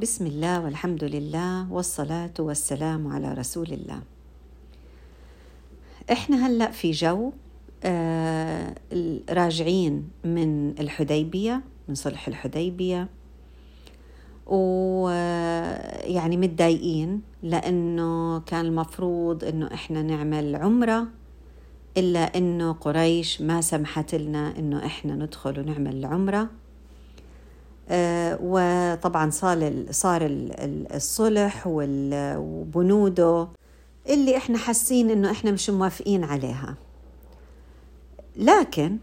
بسم الله والحمد لله والصلاة والسلام على رسول الله. إحنا هلا في جو راجعين من الحديبية من صلح الحديبية ويعني متضايقين لأنه كان المفروض إنه إحنا نعمل عمرة إلا إنه قريش ما سمحت لنا إنه إحنا ندخل ونعمل العمرة وطبعا صار صار الصلح وبنوده اللي إحنا حاسين إنه إحنا مش موافقين عليها. لكن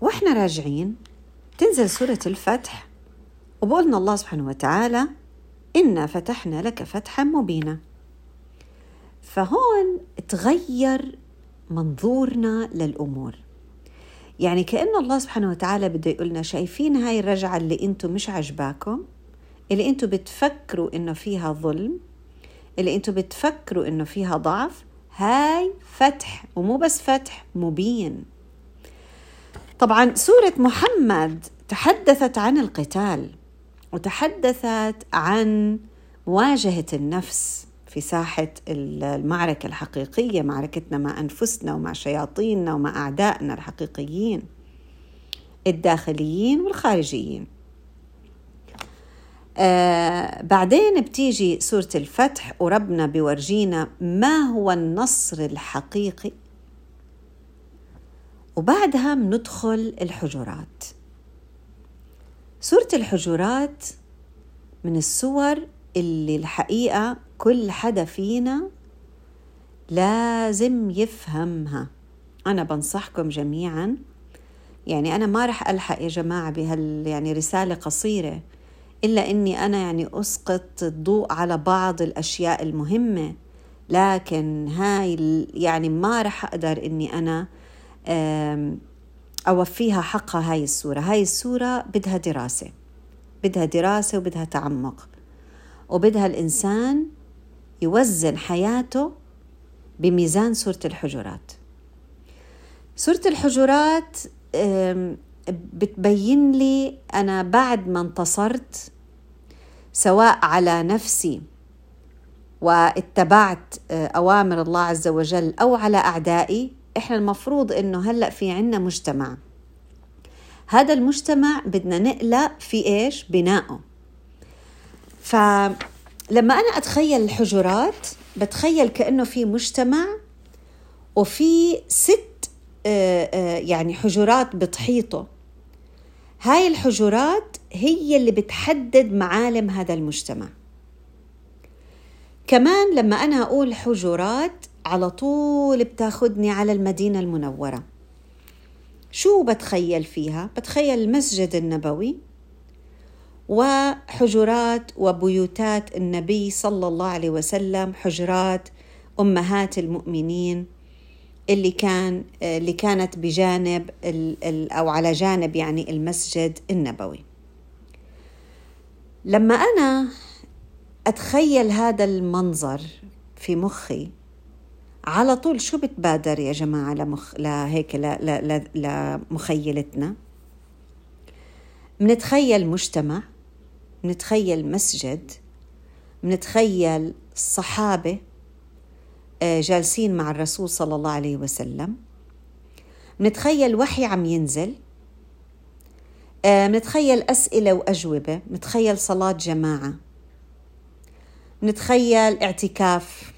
وإحنا راجعين تنزل سورة الفتح وبقولنا الله سبحانه وتعالى إنا فتحنا لك فتحا مبينا. فهون تغير منظورنا للأمور. يعني كأن الله سبحانه وتعالى بده يقولنا شايفين هاي الرجعة اللي أنتم مش عجباكم اللي أنتم بتفكروا إنه فيها ظلم؟ اللي أنتم بتفكروا إنه فيها ضعف؟ هاي فتح ومو بس فتح مبين. طبعا سورة محمد تحدثت عن القتال وتحدثت عن مواجهة النفس. في ساحة المعركة الحقيقية معركتنا مع أنفسنا ومع شياطيننا ومع أعدائنا الحقيقيين الداخليين والخارجيين. آه بعدين بتيجي سورة الفتح وربنا بورجينا ما هو النصر الحقيقي. وبعدها بندخل الحجرات. سورة الحجرات من السور اللي الحقيقة كل حدا فينا لازم يفهمها. أنا بنصحكم جميعا. يعني أنا ما رح ألحق يا جماعة بهال يعني رسالة قصيرة إلا إني أنا يعني أسقط الضوء على بعض الأشياء المهمة. لكن هاي يعني ما رح أقدر إني أنا أوفيها حقها هاي السورة هاي السورة بدها دراسة. بدها دراسة وبدها تعمق. وبدها الإنسان يوزن حياته بميزان سورة الحجرات. سورة الحجرات بتبين لي أنا بعد ما انتصرت سواء على نفسي واتبعت آه، أوامر الله عز وجل أو على أعدائي إحنا المفروض إنه هلأ في عنا مجتمع. هذا المجتمع بدنا نقلق في إيش؟ بنائه. فلما أنا أتخيل الحجرات بتخيل كأنه في مجتمع وفي ست آه، آه، يعني حجرات بتحيطه. هاي الحجرات هي اللي بتحدد معالم هذا المجتمع. كمان لما أنا أقول حجرات على طول بتاخدني على المدينة المنورة. شو بتخيل فيها؟ بتخيل المسجد النبوي. وحجرات وبيوتات النبي صلى الله عليه وسلم حجرات أمهات المؤمنين اللي كان اللي كانت بجانب أو على جانب يعني المسجد النبوي. لما أنا أتخيل هذا المنظر في مخي على طول شو بتبادر يا جماعة لمخ لهيك لمخيلتنا منتخيل مجتمع منتخيل مسجد منتخيل الصحابة آه، جالسين مع الرسول صلى الله عليه وسلم. منتخيل وحي عم ينزل. منتخيل آه، أسئلة وأجوبة. منتخيل صلاة جماعة. منتخيل اعتكاف.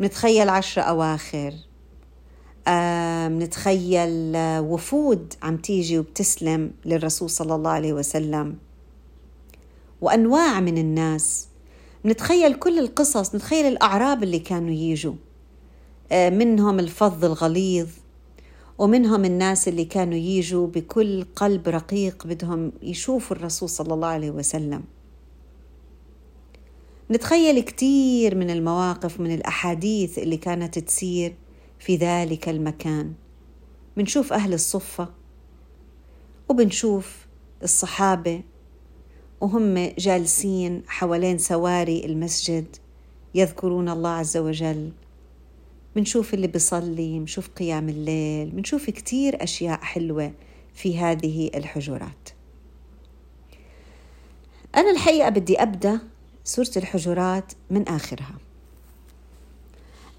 منتخيل عشرة أواخر. منتخيل آه، وفود عم تيجي وبتسلم للرسول صلى الله عليه وسلم. وأنواع من الناس. نتخيل كل القصص نتخيل الأعراب اللي كانوا يجوا. آه، منهم الفظ الغليظ ومنهم الناس اللي كانوا يجوا بكل قلب رقيق بدهم يشوفوا الرسول صلى الله عليه وسلم. نتخيل كثير من المواقف من الأحاديث اللي كانت تصير في ذلك المكان. بنشوف أهل الصفة وبنشوف الصحابة وهم جالسين حوالين سواري المسجد يذكرون الله عز وجل. منشوف اللي بيصلي منشوف قيام الليل منشوف كتير أشياء حلوة في هذه الحجرات. أنا الحقيقة بدي أبدأ سورة الحجرات من آخرها.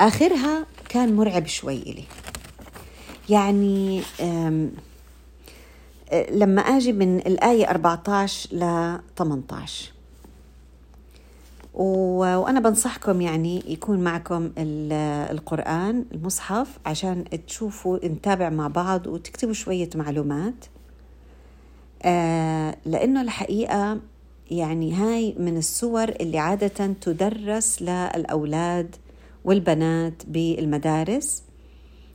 آخرها كان مرعب شوي إلي. يعني لما أجي من الآية 14 ل 18 وأنا بنصحكم يعني يكون معكم القرآن المصحف عشان تشوفوا نتابع مع بعض وتكتبوا شوية معلومات. آه، لأنه الحقيقة يعني هاي من الصور اللي عادة تدرس للأولاد والبنات بالمدارس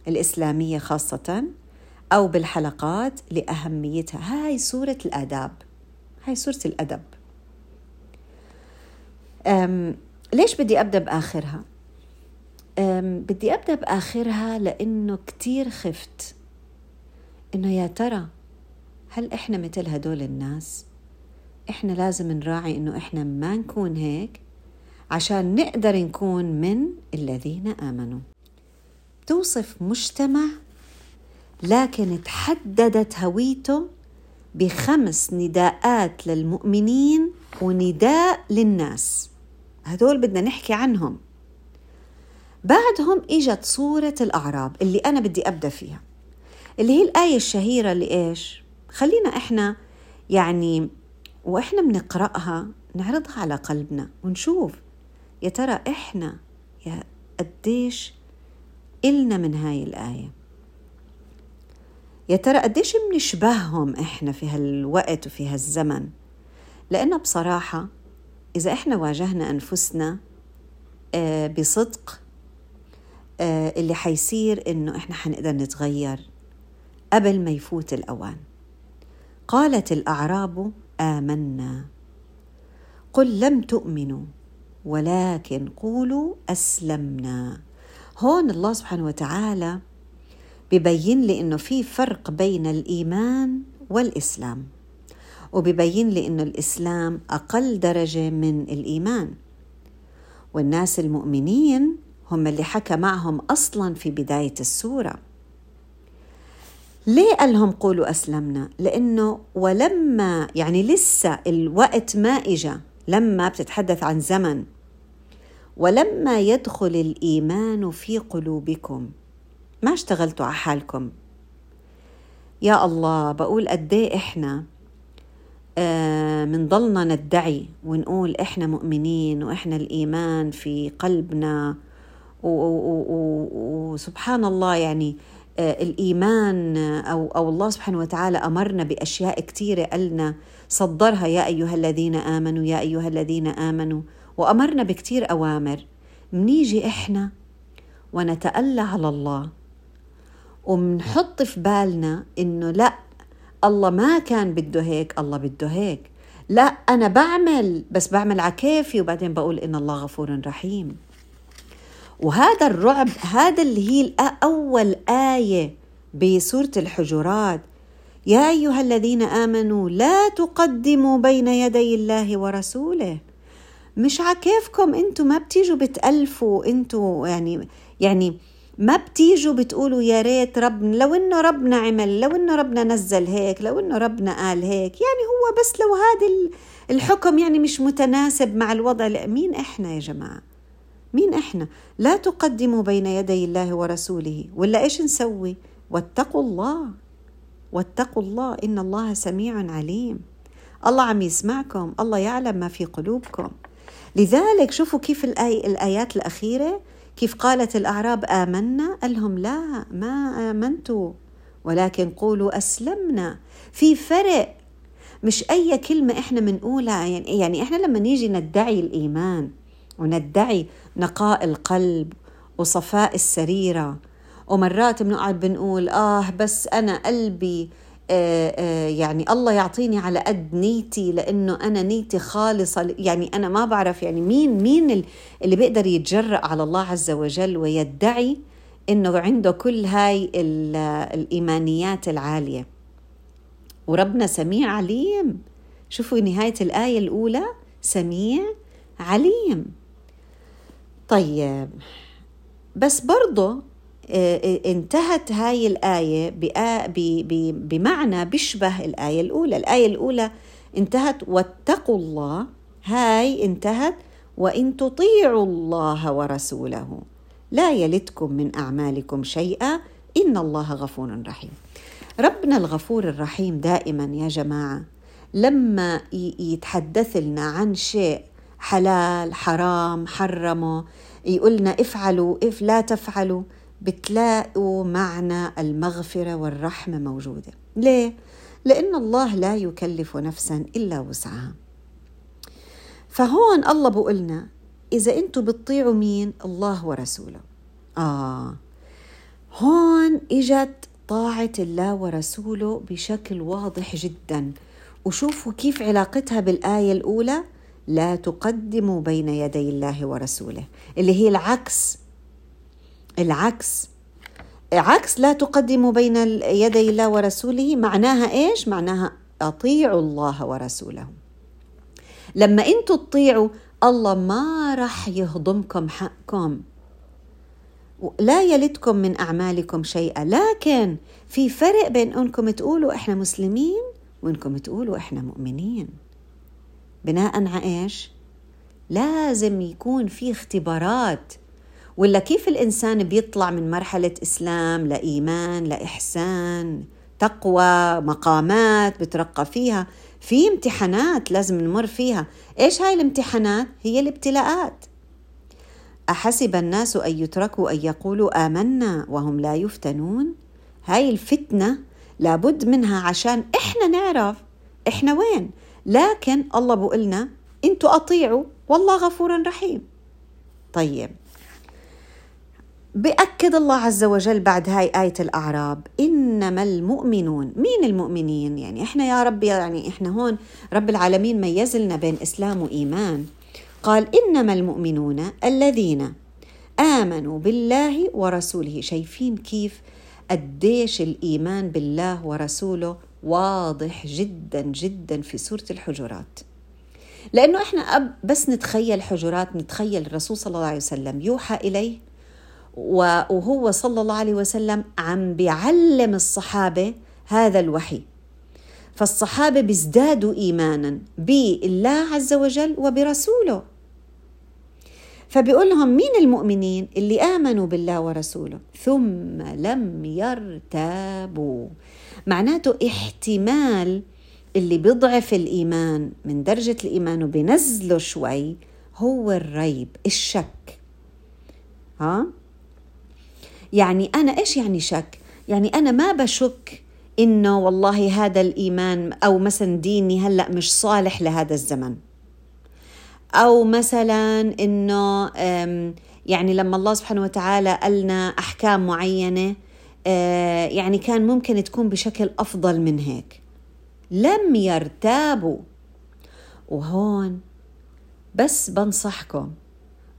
الإسلامية خاصة. أو بالحلقات لأهميتها. هاي سورة الآداب. هاي سورة الأدب. ليش بدي أبدأ بآخرها؟ بدي أبدأ بآخرها لأنه كتير خفت. إنه يا ترى هل إحنا مثل هدول الناس؟ إحنا لازم نراعي إنه إحنا ما نكون هيك عشان نقدر نكون من الذين آمنوا. توصف مجتمع لكن تحددت هويته بخمس نداءات للمؤمنين ونداء للناس. هدول بدنا نحكي عنهم. بعدهم إجت صورة الأعراب اللي أنا بدي أبدأ فيها. اللي هي الآية الشهيرة اللي إيش؟ خلينا إحنا يعني وإحنا بنقرأها نعرضها على قلبنا ونشوف. يا ترى إحنا يا قديش إلنا من هاي الآية؟ يا ترى قديش بنشبههم إحنا في هالوقت وفي هالزمن؟ لأنه بصراحة إذا إحنا واجهنا أنفسنا آه، بصدق آه، اللي حيصير إنه إحنا حنقدر نتغير قبل ما يفوت الأوان. قالت الأعراب آمنا. قل لم تؤمنوا ولكن قولوا أسلمنا. هون الله سبحانه وتعالى ببين لي إنه في فرق بين الإيمان والإسلام وببين لي إنه الإسلام أقل درجة من الإيمان. والناس المؤمنين هم اللي حكى معهم أصلا في بداية السورة. ليه قال لهم قولوا أسلمنا؟ لأنه ولما يعني لسه الوقت ما اجى لما بتتحدث عن زمن ولما يدخل الإيمان في قلوبكم. ما اشتغلتوا على حالكم؟ يا الله بقول قد إيه إحنا منضلنا آه، ندعي ونقول إحنا مؤمنين وإحنا الإيمان في قلبنا وسبحان الله يعني آه، الإيمان أو أو الله سبحانه وتعالى أمرنا بأشياء كثيره قالنا صدرها يا أيها الذين آمنوا يا أيها الذين آمنوا وأمرنا بكثير أوامر. منيجي إحنا ونتألى على الله. ومنحط في بالنا إنه لا الله ما كان بده هيك الله بده هيك. لا أنا بعمل بس بعمل على كيفي وبعدين بقول إن الله غفور رحيم. وهذا الرعب هذا اللي هي أول آية بسورة الحجرات. يا أيها الذين آمنوا لا تقدموا بين يدي الله ورسوله. مش عكيفكم أنتم ما بتيجوا بتألفوا أنتم يعني يعني ما بتيجوا بتقولوا يا ريت ربنا لو إنه ربنا عمل لو إنه ربنا نزل هيك لو إنه ربنا قال هيك يعني هو بس لو هذا الحكم يعني مش متناسب مع الوضع. مين إحنا يا جماعة؟ مين إحنا؟ لا تقدموا بين يدي الله ورسوله. ولا إيش نسوي؟ واتقوا الله. واتقوا الله إن الله سميع عليم. الله عم يسمعكم الله يعلم ما في قلوبكم. لذلك شوفوا كيف الآي الآيات الأخيرة كيف قالت الأعراب آمنا؟ قال لهم لا ما آمنتوا ولكن قولوا أسلمنا. في فرق مش أي كلمة إحنا بنقولها يعني, يعني إحنا لما نيجي ندعي الإيمان وندعي نقاء القلب وصفاء السريرة ومرات بنقعد بنقول آه بس أنا قلبي يعني الله يعطيني على قد نيتي لأنه أنا نيتي خالصة. يعني أنا ما بعرف يعني مين مين اللي بيقدر يتجرأ على الله عز وجل ويدعي إنه عنده كل هاي الإيمانيات العالية. وربنا سميع عليم. شوفوا نهاية الآية الأولى. سميع عليم. طيب بس برضه آه، آه، انتهت هاي الآية بمعنى بيشبه الآية الأولى. الآية الأولى انتهت واتقوا الله هاي انتهت وإن تطيعوا الله ورسوله لا يلدكم من أعمالكم شيئا إن الله غفور رحيم. ربنا الغفور الرحيم دائما يا جماعة لما يتحدث لنا عن شيء حلال حرام حرمه يقولنا افعلوا اف لا تفعلوا بتلاقوا معنى المغفرة والرحمة موجودة. ليه؟ لأن الله لا يكلف نفسا إلا وسعها. فهون الله بقولنا إذا أنتم بتطيعوا مين؟ الله ورسوله. آه. هون إجت طاعة الله ورسوله بشكل واضح جدا. وشوفوا كيف علاقتها بالآية الأولى لا تقدموا بين يدي الله ورسوله. اللي هي العكس العكس عكس لا تقدموا بين يدي الله ورسوله معناها إيش؟ معناها أطيعوا الله ورسوله. لما أنتم تطيعوا الله ما راح يهضمكم حقكم. لا يلدكم من أعمالكم شيئا، لكن في فرق بين إنكم تقولوا إحنا مسلمين وإنكم تقولوا إحنا مؤمنين. بناء على إيش؟ لازم يكون في اختبارات ولا كيف الإنسان بيطلع من مرحلة إسلام لايمان لاحسان تقوى مقامات بترقى فيها في امتحانات لازم نمر فيها. إيش هاي الامتحانات؟ هي الابتلاءات. أحسب الناس أن يتركوا أن يقولوا آمنا وهم لا يفتنون؟ هاي الفتنة لابد منها عشان إحنا نعرف إحنا وين. لكن الله بقولنا إنتوا أطيعوا والله غفور رحيم. طيب. بأكد الله عز وجل بعد هاي آية الأعراب إنما المؤمنون مين المؤمنين؟ يعني إحنا يا رب يعني إحنا هون رب العالمين ميز لنا بين إسلام وإيمان. قال إنما المؤمنون الذين آمنوا بالله ورسوله. شايفين كيف قديش الإيمان بالله ورسوله واضح جدا جدا في سورة الحجرات. لأنه إحنا بس نتخيل حجرات نتخيل الرسول صلى الله عليه وسلم يوحى إليه وهو صلى الله عليه وسلم عم بيعلم الصحابة هذا الوحي. فالصحابة بيزدادوا ايمانا بالله عز وجل وبرسوله. فبيقول لهم مين المؤمنين اللي آمنوا بالله ورسوله؟ ثم لم يرتابوا. معناته احتمال اللي بيضعف الإيمان من درجة الإيمان وبينزله شوي هو الريب الشك. ها؟ يعني أنا إيش يعني شك؟ يعني أنا ما بشك إنه والله هذا الإيمان أو مثلا ديني هلأ مش صالح لهذا الزمن. أو مثلا إنه يعني لما الله سبحانه وتعالى قالنا أحكام معينة آه، يعني كان ممكن تكون بشكل أفضل من هيك. لم يرتابوا. وهون بس بنصحكم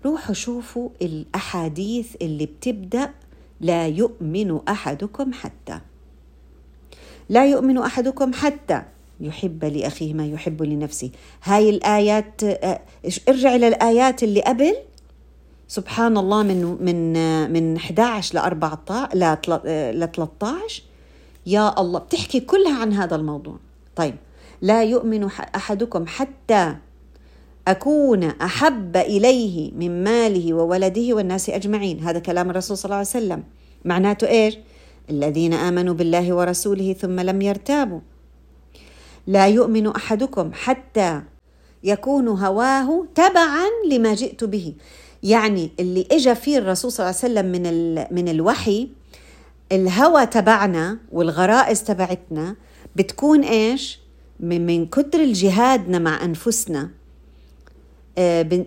روحوا شوفوا الأحاديث اللي بتبدأ لا يؤمن أحدكم حتى. لا يؤمن أحدكم حتى يحب لأخيه ما يحب لنفسه. هاي الآيات آه، ارجع إلى الآيات اللي قبل. سبحان الله من من من 11 ل 14 ل 13 يا الله بتحكي كلها عن هذا الموضوع. طيب لا يؤمن أحدكم حتى أكون أحب إليه من ماله وولده والناس أجمعين. هذا كلام الرسول صلى الله عليه وسلم. معناته إيش؟ الذين آمنوا بالله ورسوله ثم لم يرتابوا. لا يؤمن أحدكم حتى يكون هواه تبعا لما جئت به. يعني اللي اجى فيه الرسول صلى الله عليه وسلم من من الوحي الهوى تبعنا والغرائز تبعتنا بتكون إيش؟ من كتر الجهادنا مع أنفسنا.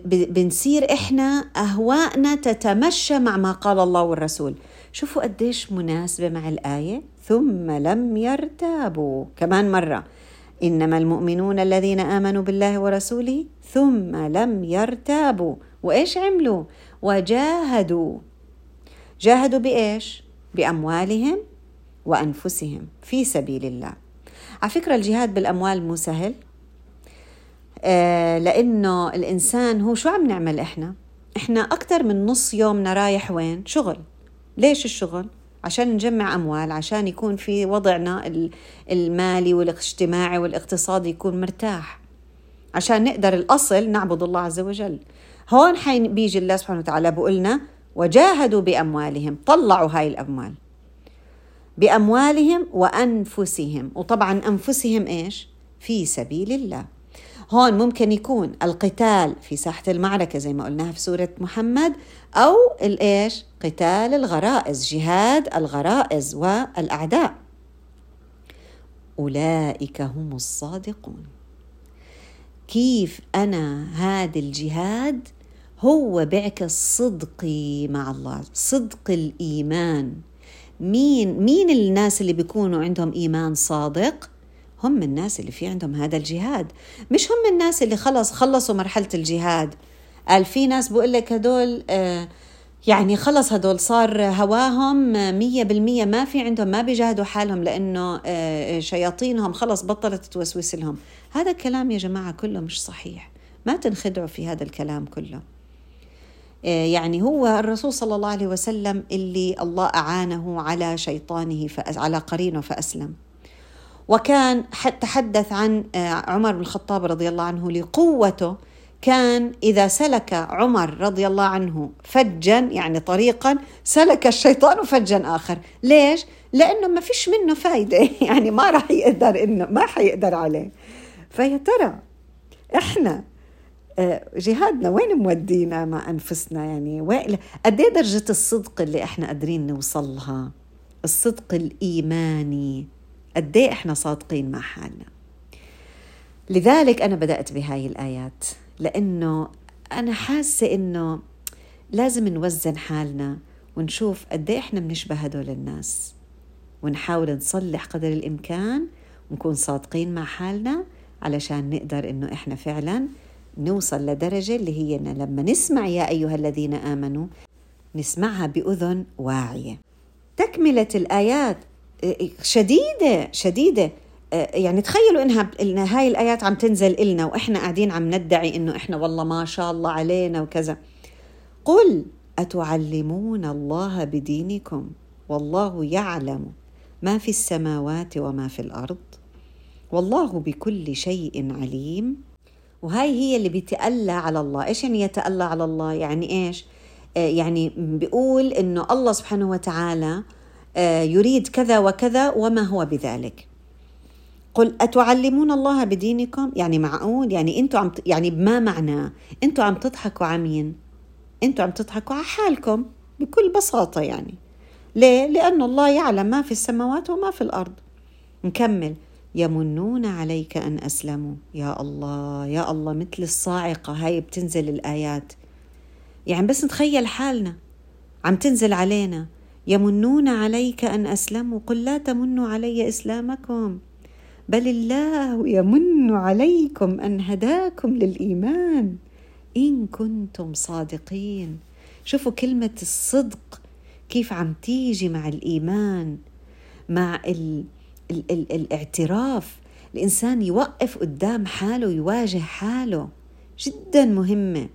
بنصير إحنا اهوائنا تتمشى مع ما قال الله والرسول. شوفوا قديش مناسبة مع الآية. ثم لم يرتابوا. كمان مرة. إنما المؤمنون الذين آمنوا بالله ورسوله ثم لم يرتابوا. وإيش عملوا؟ وجاهدوا. جاهدوا بإيش؟ بأموالهم وأنفسهم في سبيل الله. على فكرة الجهاد بالأموال مو سهل. آه، لأنه الإنسان هو شو عم نعمل إحنا؟ إحنا أكثر من نص يومنا رايح وين؟ شغل. ليش الشغل؟ عشان نجمع أموال عشان يكون في وضعنا المالي والاجتماعي والاقتصادي يكون مرتاح. عشان نقدر الأصل نعبد الله عز وجل. هون حين بيجي الله سبحانه وتعالى بقولنا وجاهدوا بأموالهم. طلعوا هاي الأموال. بأموالهم وأنفسهم. وطبعا أنفسهم إيش؟ في سبيل الله. هون ممكن يكون القتال في ساحة المعركة زي ما قلناها في سورة محمد أو الإيش قتال الغرائز جهاد الغرائز والأعداء. أولئك هم الصادقون. كيف أنا هذا الجهاد هو بيعكس صدقي مع الله؟ صدق الإيمان. مين مين الناس اللي بيكونوا عندهم إيمان صادق؟ هم الناس اللي في عندهم هذا الجهاد. مش هم الناس اللي خلص خلصوا مرحلة الجهاد. قال في ناس بقول لك هدول آه يعني خلص هدول صار هواهم مية بالمية ما في عندهم ما بيجاهدوا حالهم لأنه آه شياطينهم خلص بطلت توسوس لهم. هذا الكلام يا جماعة كله مش صحيح. ما تنخدعوا في هذا الكلام كله. آه، يعني هو الرسول صلى الله عليه وسلم اللي الله أعانه على شيطانه على قرينه فأسلم. وكان تحدث عن آه، عمر بن الخطاب رضي الله عنه لقوته كان إذا سلك عمر رضي الله عنه فجا يعني طريقا سلك الشيطان فجا آخر. ليش؟ لأنه ما فيش منه فايدة. يعني ما راح يقدر إنه ما حيقدر عليه. فيا ترى إحنا آه، جهادنا وين مودينا مع أنفسنا؟ يعني قد إيه درجة الصدق اللي إحنا قادرين نوصلها؟ الصدق الإيماني. قد إيه إحنا صادقين مع حالنا. لذلك أنا بدأت بهاي الآيات لأنه أنا حاسة إنه لازم نوزن حالنا ونشوف قد إيه إحنا بنشبه هدول الناس. ونحاول نصلح قدر الإمكان ونكون صادقين مع حالنا علشان نقدر إنه إحنا فعلا نوصل لدرجة اللي هي إن لما نسمع يا أيها الذين آمنوا نسمعها بأذن واعية. تكملة الآيات شديدة شديدة. يعني تخيلوا إنها إن هاي الآيات عم تنزل إلنا وإحنا قاعدين عم ندعي إنه إحنا والله ما شاء الله علينا وكذا. قل أتعلمون الله بدينكم؟ والله يعلم ما في السماوات وما في الأرض. والله بكل شيء عليم. وهاي هي اللي بيتألى على الله. إيش يعني يتألى على الله؟ يعني إيش؟ آه يعني بيقول إنه الله سبحانه وتعالى آه يريد كذا وكذا وما هو بذلك. قل أتعلمون الله بدينكم؟ يعني معقول؟ يعني أنتوا عم يعني بما معناه أنتوا عم تضحكوا على مين؟ أنتوا عم تضحكوا على حالكم بكل بساطة يعني. ليه؟ لأن الله يعلم ما في السماوات وما في الأرض. نكمل. يمنون عليك أن أسلموا. يا الله يا الله مثل الصاعقة هاي بتنزل الآيات. يعني بس نتخيل حالنا. عم تنزل علينا. يمنون عليك أن أسلموا. قل لا تمنوا علي إسلامكم بل الله يمن عليكم أن هداكم للإيمان. إن كنتم صادقين. شوفوا كلمة الصدق كيف عم تيجي مع الإيمان مع ال ال ال الاعتراف. الإنسان يوقف قدام حاله يواجه حاله. جدا مهمة.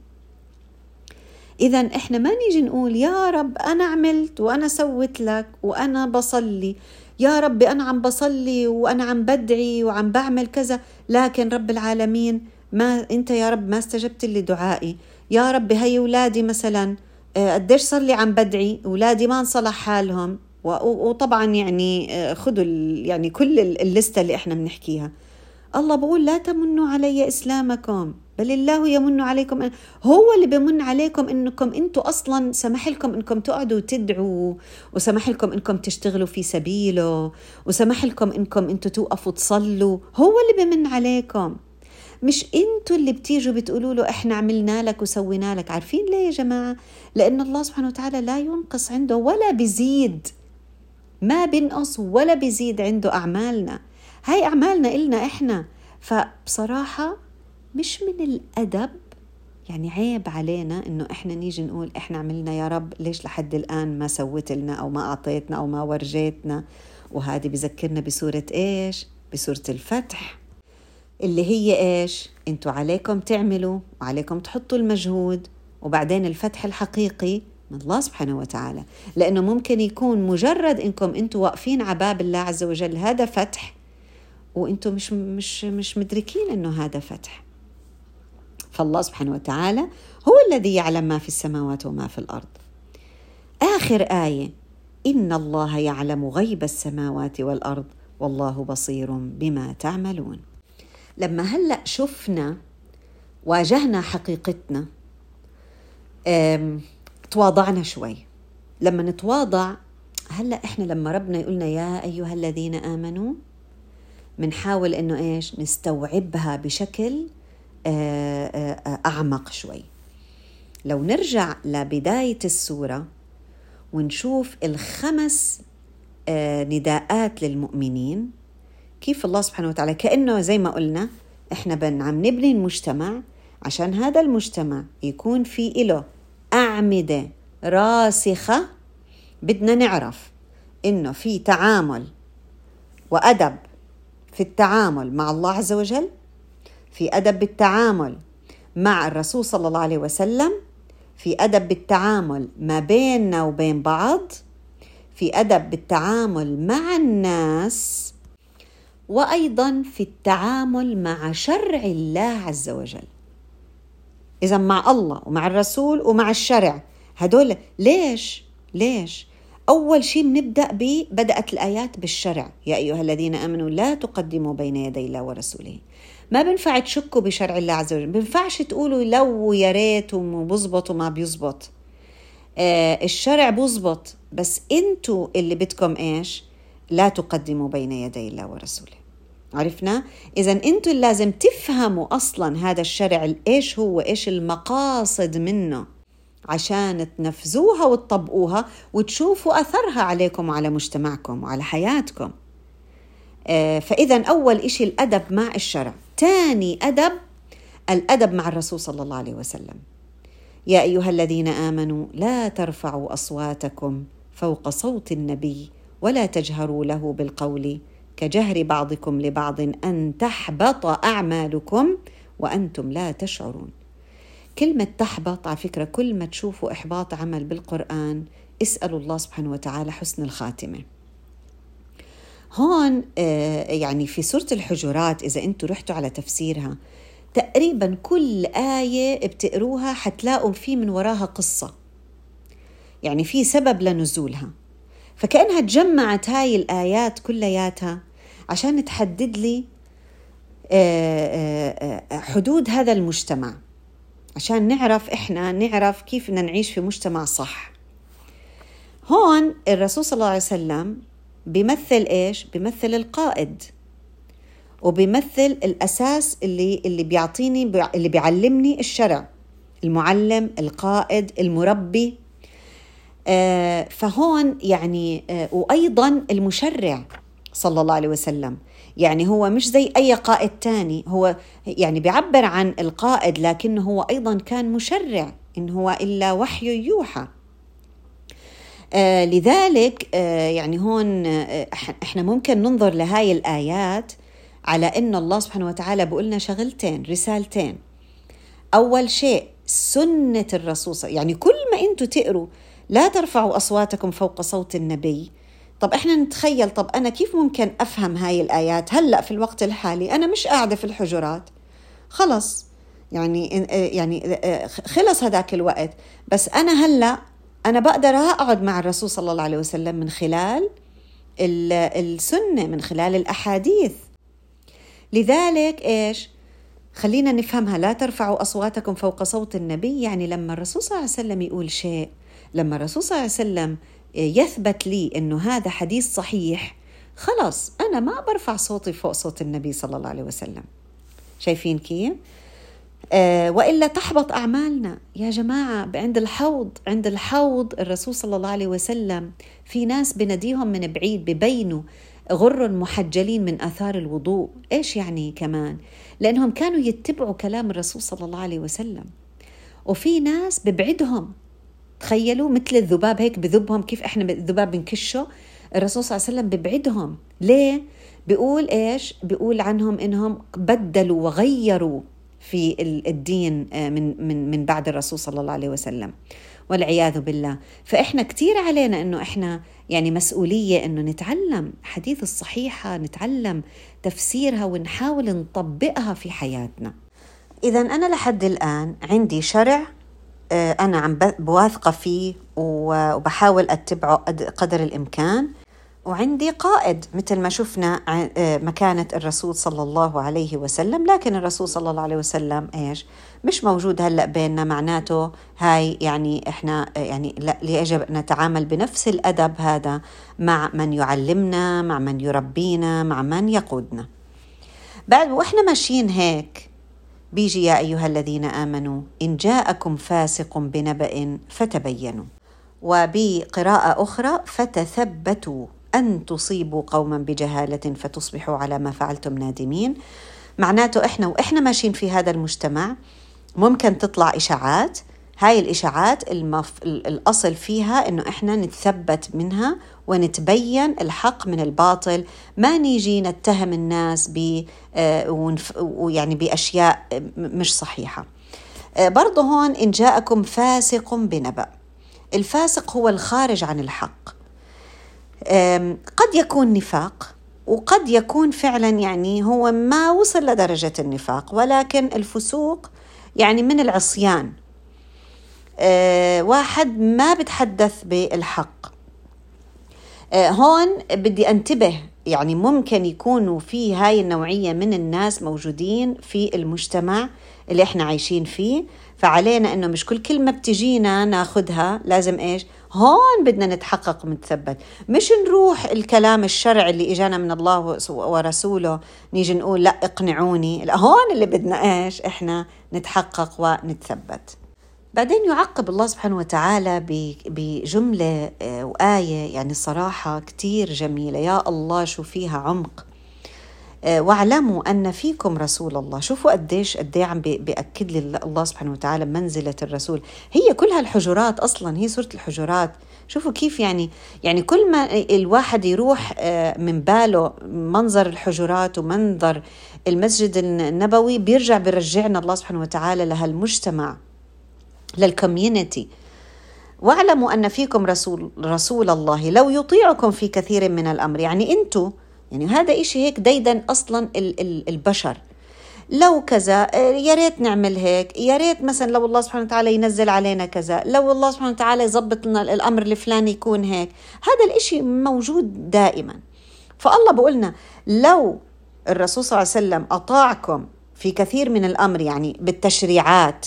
إذا إحنا ما نيجي نقول يا رب أنا عملت وأنا سويت لك وأنا بصلي. يا رب أنا عم بصلي وأنا عم بدعي وعم بعمل كذا لكن رب العالمين ما أنت يا رب ما استجبت لي دعائي. يا رب هي أولادي مثلا آه، قديش صار لي عم بدعي؟ أولادي ما انصلح حالهم. وطبعا يعني آه، خذوا يعني كل الليسته اللي إحنا بنحكيها. الله بقول لا تمنوا علي إسلامكم. بل الله يمن عليكم هو اللي بمن عليكم انكم أنتم أصلا سمح لكم إنكم تقعدوا تدعوا وسمح لكم إنكم تشتغلوا في سبيله وسمح لكم إنكم أنتم توقفوا تصلوا. هو اللي بمن عليكم. مش إنتوا اللي بتيجوا بتقولوا له إحنا عملنا لك وسوينا لك. عارفين ليه يا جماعة؟ لأن الله سبحانه وتعالى لا ينقص عنده ولا بيزيد. ما بينقص ولا بيزيد عنده أعمالنا. هاي أعمالنا إلنا إحنا. فبصراحة مش من الأدب. يعني عيب علينا إنه إحنا نيجي نقول إحنا عملنا يا رب ليش لحد الآن ما سويت لنا أو ما أعطيتنا أو ما ورجيتنا؟ وهذه بذكرنا بسورة إيش؟ بسورة الفتح. اللي هي إيش؟ إنتوا عليكم تعملوا وعليكم تحطوا المجهود. وبعدين الفتح الحقيقي من الله سبحانه وتعالى. لأنه ممكن يكون مجرد إنكم أنتم واقفين على باب الله عز وجل هذا فتح وأنتم مش, مش, مش مدركين أنه هذا فتح. فالله سبحانه وتعالى هو الذي يعلم ما في السماوات وما في الأرض. آخر آية إن الله يعلم غيب السماوات والأرض والله بصير بما تعملون. لما هلأ شفنا واجهنا حقيقتنا تواضعنا شوي. لما نتواضع هلأ إحنا لما ربنا يقولنا يا أيها الذين آمنوا بنحاول إنه إيش؟ نستوعبها بشكل آه، آه، أعمق شوي. لو نرجع لبداية السورة ونشوف الخمس آه، نداءات للمؤمنين كيف الله سبحانه وتعالى كأنه زي ما قلنا إحنا بن عم نبني المجتمع عشان هذا المجتمع يكون في له أعمدة راسخة. بدنا نعرف إنه في تعامل وأدب في التعامل مع الله عز وجل في أدب بالتعامل مع الرسول صلى الله عليه وسلم في أدب بالتعامل ما بيننا وبين بعض في أدب بالتعامل مع الناس وأيضا في التعامل مع شرع الله عز وجل إذا مع الله ومع الرسول ومع الشرع هدول ليش؟ ليش؟ أول شيء بنبدأ ب بدأت الآيات بالشرع يا أيها الذين آمنوا لا تقدموا بين يدي الله ورسوله ما بنفع تشكوا بشرع الله عز وجل. بنفعش تقولوا لو ويا ريت وبزبط وما بيزبط. آه الشرع بزبط بس أنتوا اللي بدكم إيش؟ لا تقدموا بين يدي الله ورسوله. عرفنا؟ إذا أنتم لازم تفهموا أصلا هذا الشرع إيش هو إيش المقاصد منه. عشان تنفذوها وتطبقوها وتشوفوا أثرها عليكم وعلى مجتمعكم وعلى حياتكم. آه، فإذا أول إشي الأدب مع الشرع. ثاني أدب الأدب مع الرسول صلى الله عليه وسلم. يا أيها الذين آمنوا لا ترفعوا أصواتكم فوق صوت النبي ولا تجهروا له بالقول كجهر بعضكم لبعض أن تحبط أعمالكم وأنتم لا تشعرون. كلمة تحبط على فكرة كل ما تشوفوا إحباط عمل بالقرآن اسألوا الله سبحانه وتعالى حسن الخاتمة. هون آه، يعني في سورة الحجرات إذا أنتم رحتوا على تفسيرها تقريبا كل آية بتقروها حتلاقوا في من وراها قصة. يعني في سبب لنزولها. فكأنها تجمعت هاي الآيات كلياتها عشان تحدد لي آه، آه، حدود هذا المجتمع. عشان نعرف إحنا نعرف كيف بدنا نعيش في مجتمع صح. هون الرسول صلى الله عليه وسلم بيمثل إيش؟ بيمثل القائد. وبيمثل الأساس اللي اللي بيعطيني اللي بيعلمني الشرع. المعلم القائد المربي. فهون يعني وأيضا المشرع صلى الله عليه وسلم. يعني هو مش زي أي قائد تاني. هو يعني بيعبر عن القائد لكنه هو أيضا كان مشرع. إن هو إلا وحي يوحى. آه لذلك آه يعني هون آه إحنا ممكن ننظر لهاي الآيات على أن الله سبحانه وتعالى بقولنا شغلتين رسالتين. أول شيء سنة الرسول يعني كل ما أنتم تقروا لا ترفعوا أصواتكم فوق صوت النبي. طب إحنا نتخيل طب أنا كيف ممكن أفهم هاي الآيات؟ هلأ في الوقت الحالي أنا مش قاعدة في الحجرات. خلص. يعني يعني خلص هذاك الوقت. بس أنا هلأ أنا بقدر أقعد مع الرسول صلى الله عليه وسلم من خلال السنة من خلال الأحاديث. لذلك إيش؟ خلينا نفهمها. لا ترفعوا أصواتكم فوق صوت النبي. يعني لما الرسول صلى الله عليه وسلم يقول شيء لما الرسول صلى الله عليه وسلم يثبت لي إنه هذا حديث صحيح خلاص أنا ما برفع صوتي فوق صوت النبي صلى الله عليه وسلم. شايفين كيف؟ وإلا تحبط أعمالنا. يا جماعة عند الحوض عند الحوض الرسول صلى الله عليه وسلم في ناس بنديهم من بعيد ببينوا غر محجلين من آثار الوضوء. إيش يعني كمان؟ لأنهم كانوا يتبعوا كلام الرسول صلى الله عليه وسلم. وفي ناس ببعدهم. تخيلوا مثل الذباب هيك بذبهم كيف إحنا الذباب بنكشه؟ الرسول صلى الله عليه وسلم ببعدهم. ليه؟ بيقول إيش؟ بيقول عنهم إنهم بدلوا وغيروا. في الدين آه، من من من بعد الرسول صلى الله عليه وسلم. والعياذ بالله. فإحنا كتير علينا أنه إحنا يعني مسؤولية أنه نتعلم حديث الصحيحة نتعلم تفسيرها ونحاول نطبقها في حياتنا. إذا أنا لحد الآن عندي شرع آه، أنا عم بواثقة فيه وبحاول أتبعه قدر الإمكان. وعندي قائد مثل ما شفنا آه، مكانة الرسول صلى الله عليه وسلم. لكن الرسول صلى الله عليه وسلم إيش؟ مش موجود هلأ بيننا. معناته هاي يعني إحنا آه، يعني لا يجب نتعامل بنفس الأدب هذا مع من يعلمنا مع من يربينا مع من يقودنا. بعد وإحنا ماشيين هيك بيجي يا أيها الذين آمنوا إن جاءكم فاسق بنبأ فتبينوا. وبقراءة أخرى فتثبتوا. أن تصيبوا قوما بجهالة فتصبحوا على ما فعلتم نادمين. معناته إحنا وإحنا ماشيين في هذا المجتمع ممكن تطلع إشاعات. هاي الإشاعات المف... الأصل فيها إنه إحنا نتثبت منها ونتبين الحق من الباطل. ما نيجي نتهم الناس ب آه، ونف... يعني بأشياء مش صحيحة. آه، برضه هون إن جاءكم فاسق بنبأ. الفاسق هو الخارج عن الحق. قد يكون نفاق وقد يكون فعلا يعني هو ما وصل لدرجة النفاق ولكن الفسوق يعني من العصيان. أه، واحد ما بتحدث بالحق. أه، هون بدي أنتبه يعني ممكن يكونوا في هاي النوعية من الناس موجودين في المجتمع اللي إحنا عايشين فيه فعلينا إنه مش كل كلمة بتجينا ناخذها لازم إيش؟ هون بدنا نتحقق ونتثبت مش نروح الكلام الشرعي اللي إجانا من الله ورسوله نيجي نقول لا اقنعوني. لا هون اللي بدنا إيش؟ إحنا نتحقق ونتثبت. بعدين يعقب الله سبحانه وتعالى بجملة آه، وآية يعني صراحة كتير جميلة. يا الله شو فيها عمق. واعلموا أن فيكم رسول الله. شوفوا قديش قد عم بيأكد لي الله سبحانه وتعالى منزلة الرسول. هي كل هالحجرات أصلا هي سورة الحجرات. شوفوا كيف يعني يعني كل ما الواحد يروح آه، من باله منظر الحجرات ومنظر المسجد النبوي بيرجع بيرجعنا الله سبحانه وتعالى لهالمجتمع للكوميونتي واعلموا أن فيكم رسول رسول الله. لو يطيعكم في كثير من الأمر يعني أنتم يعني هذا إشي هيك ديدا أصلا البشر. لو كذا يا ريت نعمل هيك يا ريت مثلا لو الله سبحانه وتعالى ينزل علينا كذا لو الله سبحانه وتعالى يظبط لنا الأمر الفلاني يكون هيك. هذا الإشي موجود دائما. فالله بقولنا لو الرسول صلى الله عليه وسلم أطاعكم في كثير من الأمر يعني بالتشريعات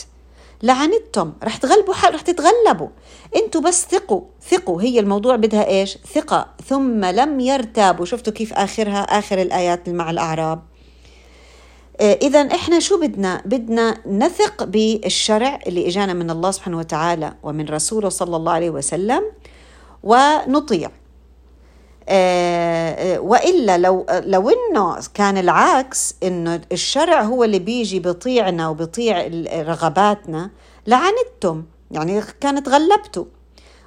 لعنتم رح تغلبوا حال رح تتغلبوا. أنتوا بس ثقوا ثقوا. هي الموضوع بدها إيش؟ ثقة. ثم لم يرتابوا. شفتوا كيف آخرها؟ آخر الآيات مع الأعراب. آه، إذا إحنا شو بدنا؟ بدنا نثق بالشرع اللي إجانا من الله سبحانه وتعالى ومن رسوله صلى الله عليه وسلم ونطيع. وإلا لو لو إنه كان العكس إنه الشرع هو اللي بيجي بيطيعنا وبيطيع رغباتنا لعنتم. يعني كانت غلبتوا.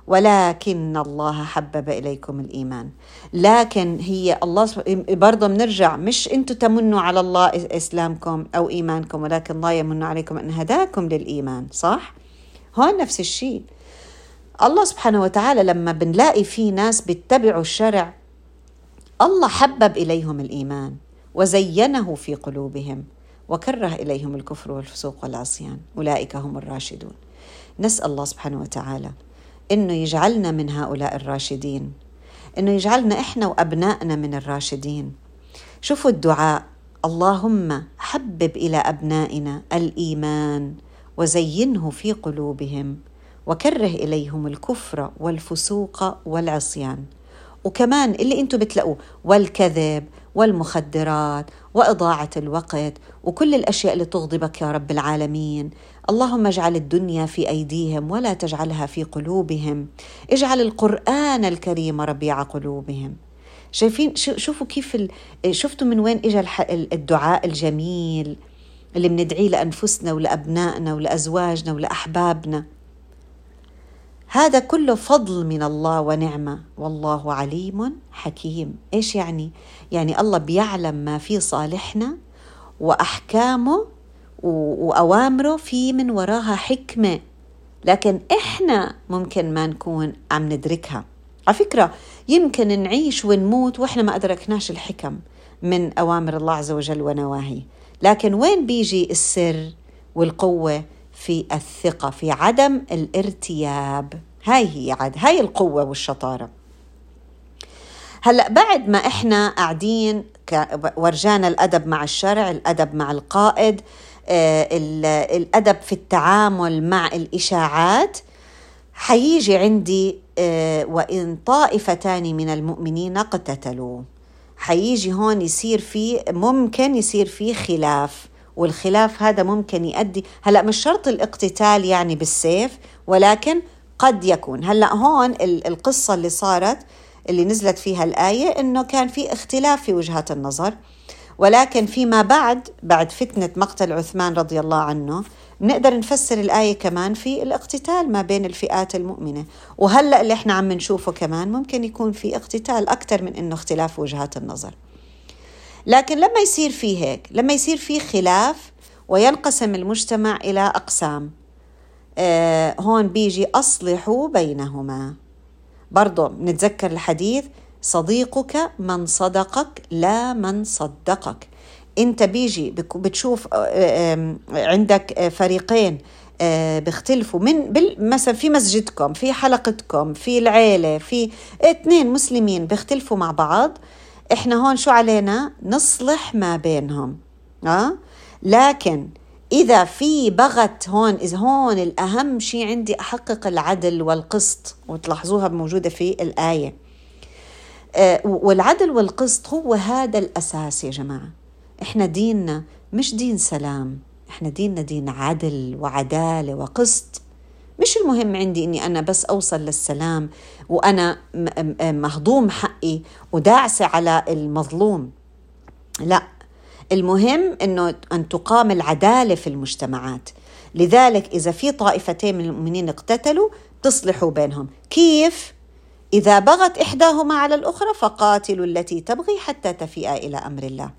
ولكن الله حبب إليكم الإيمان. لكن هي الله برضه بنرجع مش أنتم تمنوا على الله إسلامكم أو إيمانكم ولكن الله يمن عليكم أن هداكم للإيمان صح؟ هون نفس الشيء. الله سبحانه وتعالى لما بنلاقي في ناس بيتبعوا الشرع الله حبب إليهم الإيمان وزينه في قلوبهم وكره إليهم الكفر والفسوق والعصيان. أولئك هم الراشدون. نسأل الله سبحانه وتعالى إنه يجعلنا من هؤلاء الراشدين إنه يجعلنا إحنا وأبنائنا من الراشدين. شوفوا الدعاء. اللهم حبب إلى أبنائنا الإيمان وزينه في قلوبهم وكره إليهم الكفر والفسوق والعصيان. وكمان اللي أنتم بتلاقوه والكذب والمخدرات وإضاعة الوقت وكل الأشياء اللي تغضبك يا رب العالمين. اللهم اجعل الدنيا في أيديهم ولا تجعلها في قلوبهم. اجعل القرآن الكريم ربيع قلوبهم. شايفين؟ شوفوا كيف شفتوا من وين اجى الدعاء الجميل اللي بندعيه لأنفسنا ولأبنائنا ولأزواجنا ولأحبابنا. هذا كله فضل من الله ونعمة. والله عليم حكيم. إيش يعني؟ يعني الله بيعلم ما في صالحنا وأحكامه وأوامره في من وراها حكمة. لكن إحنا ممكن ما نكون عم ندركها. على فكرة يمكن نعيش ونموت وإحنا ما أدركناش الحكم من أوامر الله عز وجل ونواهيه لكن وين بيجي السر والقوة في الثقة في عدم الارتياب. هاي هي عاد هاي القوة والشطارة. هلأ بعد ما إحنا قاعدين ورجانا الأدب مع الشرع الأدب مع القائد آه، الأدب في التعامل مع الإشاعات حيجي عندي آه، وإن طائفتان من المؤمنين اقتتلوا. حيجي هون يصير في ممكن يصير في خلاف. والخلاف هذا ممكن يؤدي هلا مش شرط الاقتتال يعني بالسيف ولكن قد يكون. هلا هون القصة اللي صارت اللي نزلت فيها الآية إنه كان في اختلاف في وجهات النظر ولكن فيما بعد بعد فتنة مقتل عثمان رضي الله عنه نقدر نفسر الآية كمان في الاقتتال ما بين الفئات المؤمنة. وهلأ اللي إحنا عم نشوفه كمان ممكن يكون في اقتتال أكثر من أنه اختلاف وجهات النظر. لكن لما يصير في هيك لما يصير في خلاف وينقسم المجتمع إلى أقسام آه هون بيجي أصلحوا بينهما. برضو نتذكر الحديث صديقك من صدقك لا من صدقك. انت بيجي بتشوف آه، عندك فريقين آه، بيختلفوا من مثلا في مسجدكم في حلقتكم في العيلة في اثنين مسلمين بيختلفوا مع بعض إحنا هون شو علينا؟ نصلح ما بينهم آه؟ لكن إذا في بغت هون إذا هون الأهم شيء عندي أحقق العدل والقسط وتلاحظوها موجودة في الآية. آه والعدل والقسط هو هذا الأساس يا جماعة. إحنا ديننا مش دين سلام إحنا ديننا دين عدل وعدالة وقسط. مش المهم عندي إني أنا بس أوصل للسلام وأنا مهضوم حقي وداعسه على المظلوم. لا المهم إنه أن تقام العدالة في المجتمعات. لذلك إذا في طائفتين من المؤمنين اقتتلوا تصلحوا بينهم. كيف؟ إذا بغت إحداهما على الأخرى فقاتلوا التي تبغي حتى تفيء إلى أمر الله.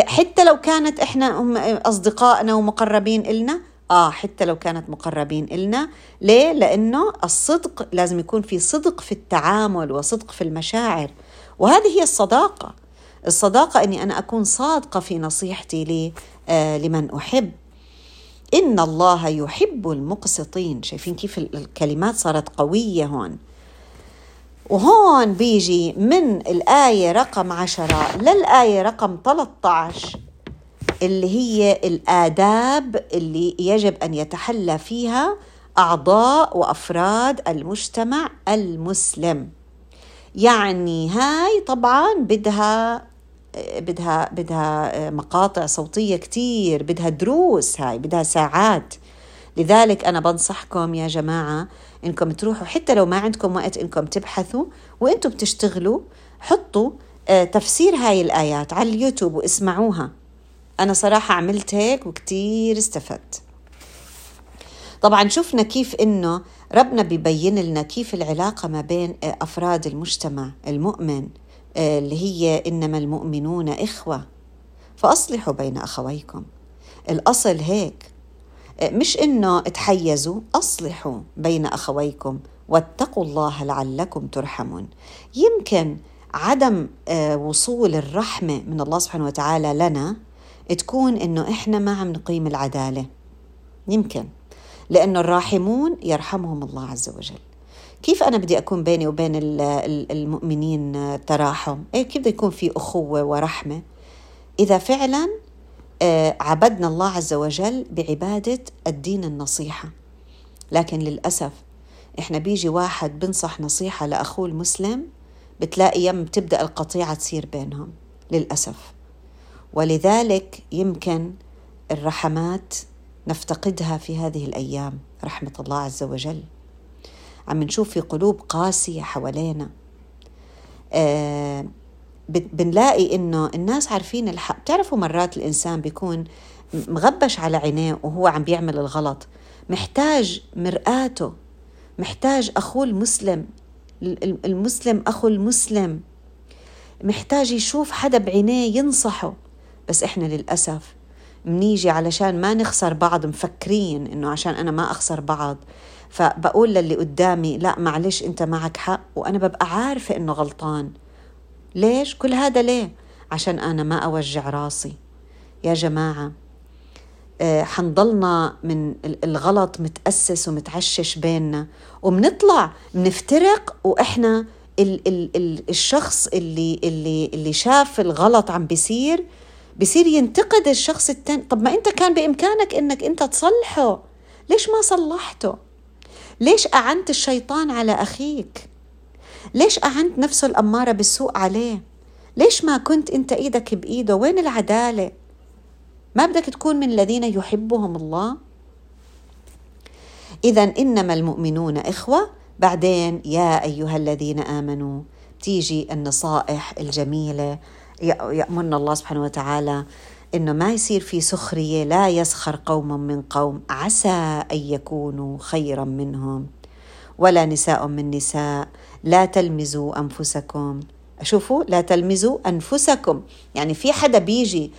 حتى لو كانت إحنا أصدقائنا ومقربين إلنا آه حتى لو كانت مقربين إلنا. ليه؟ لأنه الصدق لازم يكون في صدق في التعامل وصدق في المشاعر. وهذه هي الصداقة. الصداقة إني أنا أكون صادقة في نصيحتي لي آه لمن أحب. إن الله يحب المقسطين. شايفين كيف الكلمات صارت قوية هون. وهون بيجي من الآية رقم عشرة للآية رقم 13 اللي هي الآداب اللي يجب أن يتحلى فيها أعضاء وأفراد المجتمع المسلم. يعني هاي طبعا بدها بدها بدها مقاطع صوتية كتير بدها دروس هاي بدها ساعات. لذلك أنا بنصحكم يا جماعة إنكم تروحوا حتى لو ما عندكم وقت إنكم تبحثوا وإنتم بتشتغلوا حطوا آه، تفسير هاي الآيات على اليوتيوب واسمعوها. أنا صراحة عملت هيك وكتير استفدت. طبعا شفنا كيف إنه ربنا بيبين لنا كيف العلاقة ما بين آه، أفراد المجتمع المؤمن آه، اللي هي إنما المؤمنون إخوة. فأصلحوا بين أخويكم. الأصل هيك. مش إنه تحيزوا أصلحوا بين أخويكم واتقوا الله لعلكم ترحمون. يمكن عدم آه، وصول الرحمة من الله سبحانه وتعالى لنا تكون إنه إحنا ما عم نقيم العدالة. يمكن. لأنه الراحمون يرحمهم الله عز وجل. كيف أنا بدي أكون بيني وبين المؤمنين تراحم؟ إيه كيف بده يكون في أخوة ورحمة؟ إذا فعلا آه، عبدنا الله عز وجل بعبادة الدين النصيحة. لكن للأسف إحنا بيجي واحد بنصح نصيحة لأخوه المسلم بتلاقي يم بتبدأ القطيعة تصير بينهم. للأسف. ولذلك يمكن الرحمات نفتقدها في هذه الأيام رحمة الله عز وجل. عم نشوف في قلوب قاسية حوالينا. آه بنلاقي إنه الناس عارفين الحق بتعرفوا مرات الإنسان بيكون مغبش على عينيه وهو عم بيعمل الغلط. محتاج مرآته محتاج أخوه المسلم المسلم أخو المسلم. محتاج يشوف حدا بعينيه ينصحه. بس إحنا للأسف منيجي علشان ما نخسر بعض مفكرين إنه عشان أنا ما أخسر بعض. فبقول للي قدامي لا معلش أنت معك حق وأنا ببقى عارفة إنه غلطان. ليش؟ كل هذا ليه؟ عشان أنا ما أوجع راسي. يا جماعة آه، حنضلنا من الغلط متأسس ومتعشش بيننا وبنطلع بنفترق وإحنا ال ال ال الشخص اللي اللي اللي شاف الغلط عم بيصير بصير ينتقد الشخص الثاني طب ما أنت كان بإمكانك إنك أنت تصلحه. ليش ما صلحته؟ ليش أعنت الشيطان على أخيك؟ ليش أعنت نفسه الأمارة بالسوء عليه؟ ليش ما كنت أنت إيدك بإيده؟ وين العدالة؟ ما بدك تكون من الذين يحبهم الله؟ إذا إنما المؤمنون إخوة. بعدين يا أيها الذين آمنوا تيجي النصائح الجميلة يأمرنا الله سبحانه وتعالى إنه ما يصير في سخرية لا يسخر قوم من قوم. عسى أن يكونوا خيرا منهم ولا نساء من نساء. لا تلمزوا أنفسكم. شوفوا لا تلمزوا أنفسكم. يعني في حدا بيجي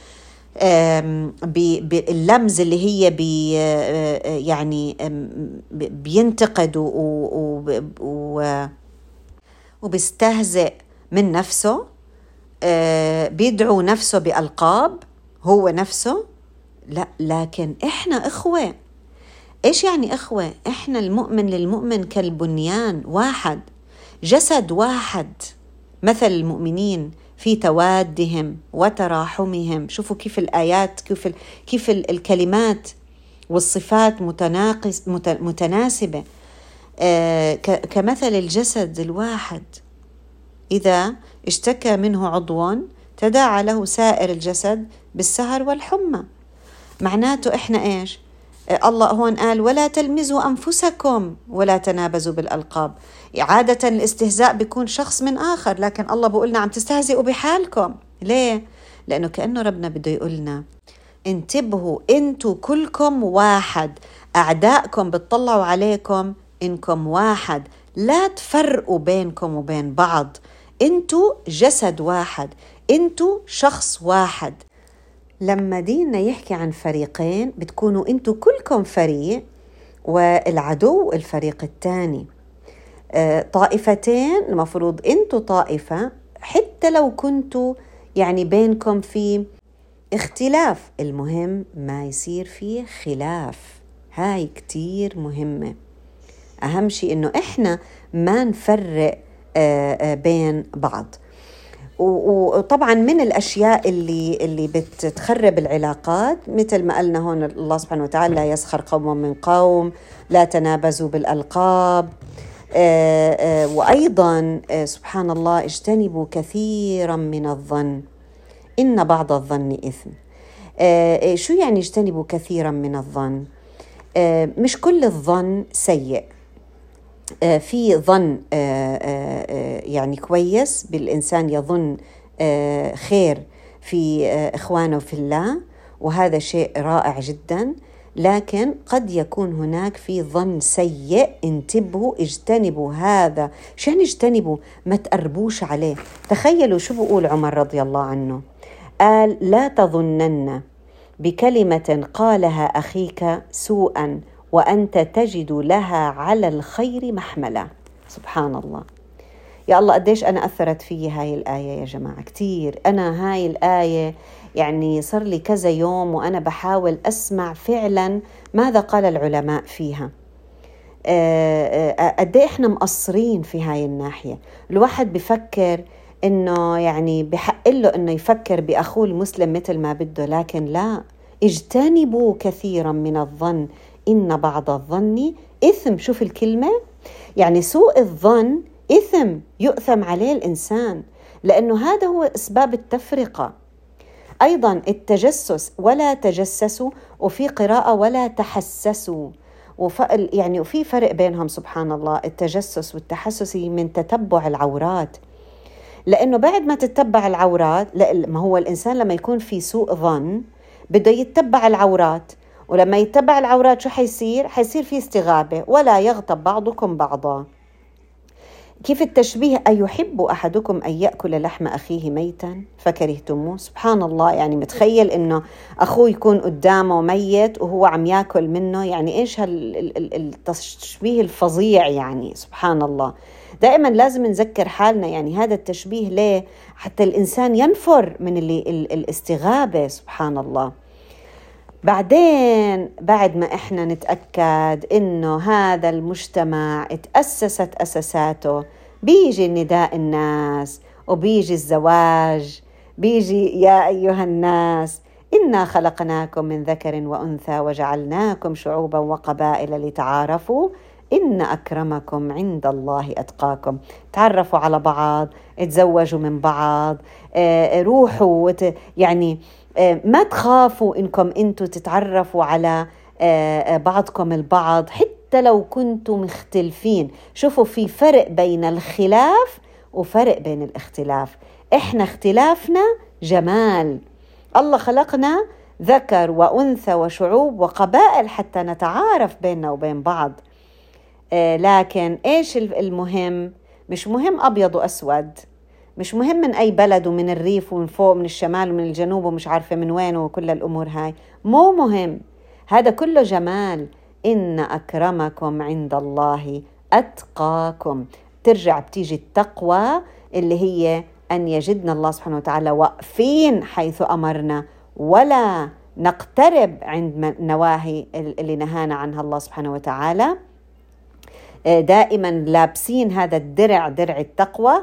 باللمز اللي هي بي يعني بينتقد وبيستهزئ من نفسه. بيدعو نفسه بألقاب هو نفسه. لا لكن إحنا إخوة. إيش يعني إخوة؟ إحنا المؤمن للمؤمن كالبنيان واحد جسد واحد. مثل المؤمنين في توادهم وتراحمهم. شوفوا كيف الآيات كيف كيف الكلمات والصفات متناقص متناسبة. آه، كمثل الجسد الواحد. إذا اشتكى منه عضو تداعى له سائر الجسد بالسهر والحمى. معناته إحنا إيش؟ آه، الله هون قال ولا تلمزوا أنفسكم ولا تنابزوا بالألقاب. عادة الاستهزاء بيكون شخص من آخر لكن الله بيقول لنا عم تستهزئوا بحالكم. ليه؟ لأنه كأنه ربنا بده يقول لنا انتبهوا أنتوا كلكم واحد اعدائكم بتطلعوا عليكم إنكم واحد لا تفرقوا بينكم وبين بعض. أنتوا جسد واحد أنتوا شخص واحد. لما ديننا يحكي عن فريقين بتكونوا أنتوا كلكم فريق والعدو الفريق الثاني آه، طائفتين المفروض أنتوا طائفة حتى لو كنتوا يعني بينكم في اختلاف المهم ما يصير فيه خلاف. هاي كتير مهمة. أهم شيء إنه إحنا ما نفرق بين بعض. وطبعا من الأشياء اللي اللي بتخرب العلاقات مثل ما قلنا هون الله سبحانه وتعالى لا يسخر قوم من قوم لا تنابزوا بالألقاب آه، وأيضا سبحان الله اجتنبوا كثيرا من الظن. إن بعض الظن إثم. شو يعني اجتنبوا كثيرا من الظن؟ مش كل الظن سيء. آه، في ظن آه، آه، يعني كويس بالإنسان يظن خير في إخوانه في الله وهذا شيء رائع جدا. لكن قد يكون هناك في ظن سيء انتبهوا اجتنبوا هذا. يعني اجتنبوا؟ ما تقربوش عليه. تخيلوا شو بقول عمر رضي الله عنه. قال لا تظنن بكلمة قالها أخيك سوءا وأنت تجد لها على الخير محملا. سبحان الله يا الله قديش أنا أثرت في هاي الآية يا جماعة؟ كثير أنا هاي الآية يعني صار لي كذا يوم وأنا بحاول أسمع فعلا ماذا قال العلماء فيها. آه، آه، قد إحنا مقصرين في هاي الناحية. الواحد بفكر إنه يعني بحق له إنه يفكر بأخوه المسلم مثل ما بده لكن لا. اجتنبوا كثيرا من الظن إن بعض الظن إثم. شوف الكلمة. يعني سوء الظن إثم يؤثم عليه الإنسان لأنه هذا هو أسباب التفرقة. أيضا التجسس ولا تجسسوا وفي قراءة ولا تحسسوا. وف... يعني وفي فرق بينهم سبحان الله التجسس والتحسس من تتبع العورات. لأنه بعد ما تتبع العورات ما هو الإنسان لما يكون في سوء ظن بده يتبع العورات. ولما يتبع العورات شو حيصير؟ حيصير في استغابة ولا يغتب بعضكم بعضا. كيف التشبيه؟ أيحب أحدكم أن يأكل لحم أخيه ميتا؟ فكرهتموه؟ سبحان الله يعني متخيل إنه أخوه يكون قدامه ميت وهو عم يأكل منه؟ يعني إيش هالتشبيه الفظيع يعني؟ سبحان الله. دائما لازم نذكر حالنا يعني هذا التشبيه ليه؟ حتى الإنسان ينفر من اللي الاستغابة سبحان الله. بعدين بعد ما إحنا نتأكد إنه هذا المجتمع اتأسست أساساته بيجي نداء الناس وبيجي الزواج بيجي يا أيها الناس إنا خلقناكم من ذكر وأنثى وجعلناكم شعوبا وقبائل لتعارفوا إن أكرمكم عند الله أتقاكم. تعرفوا على بعض تزوجوا من بعض آه، روحوا يعني ما تخافوا إنكم أنتم تتعرفوا على آه، بعضكم البعض حتى لو كنتم مختلفين. شوفوا في فرق بين الخلاف وفرق بين الاختلاف. إحنا اختلافنا جمال. الله خلقنا ذكر وأنثى وشعوب وقبائل حتى نتعارف بيننا وبين بعض. آه، لكن إيش المهم؟ مش مهم أبيض وأسود. مش مهم من أي بلد ومن الريف ومن فوق من الشمال ومن الجنوب ومش عارفة من وين وكل الأمور هاي. مو مهم. هذا كله جمال. إن أكرمكم عند الله أتقاكم. ترجع بتيجي التقوى اللي هي أن يجدنا الله سبحانه وتعالى واقفين حيث أمرنا. ولا نقترب عند نواهي اللي نهانا عنها الله سبحانه وتعالى. آه، دائما لابسين هذا الدرع درع التقوى.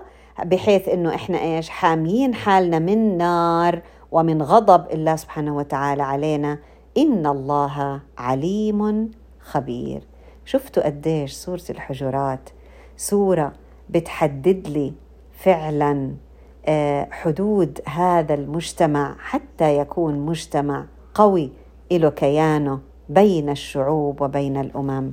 بحيث إنه إحنا إيش حاميين حالنا من نار ومن غضب الله سبحانه وتعالى علينا. إن الله عليم خبير. شفتوا قديش سورة الحجرات سورة بتحدد لي فعلا آه، حدود هذا المجتمع حتى يكون مجتمع قوي له كيانه بين الشعوب وبين الأمم.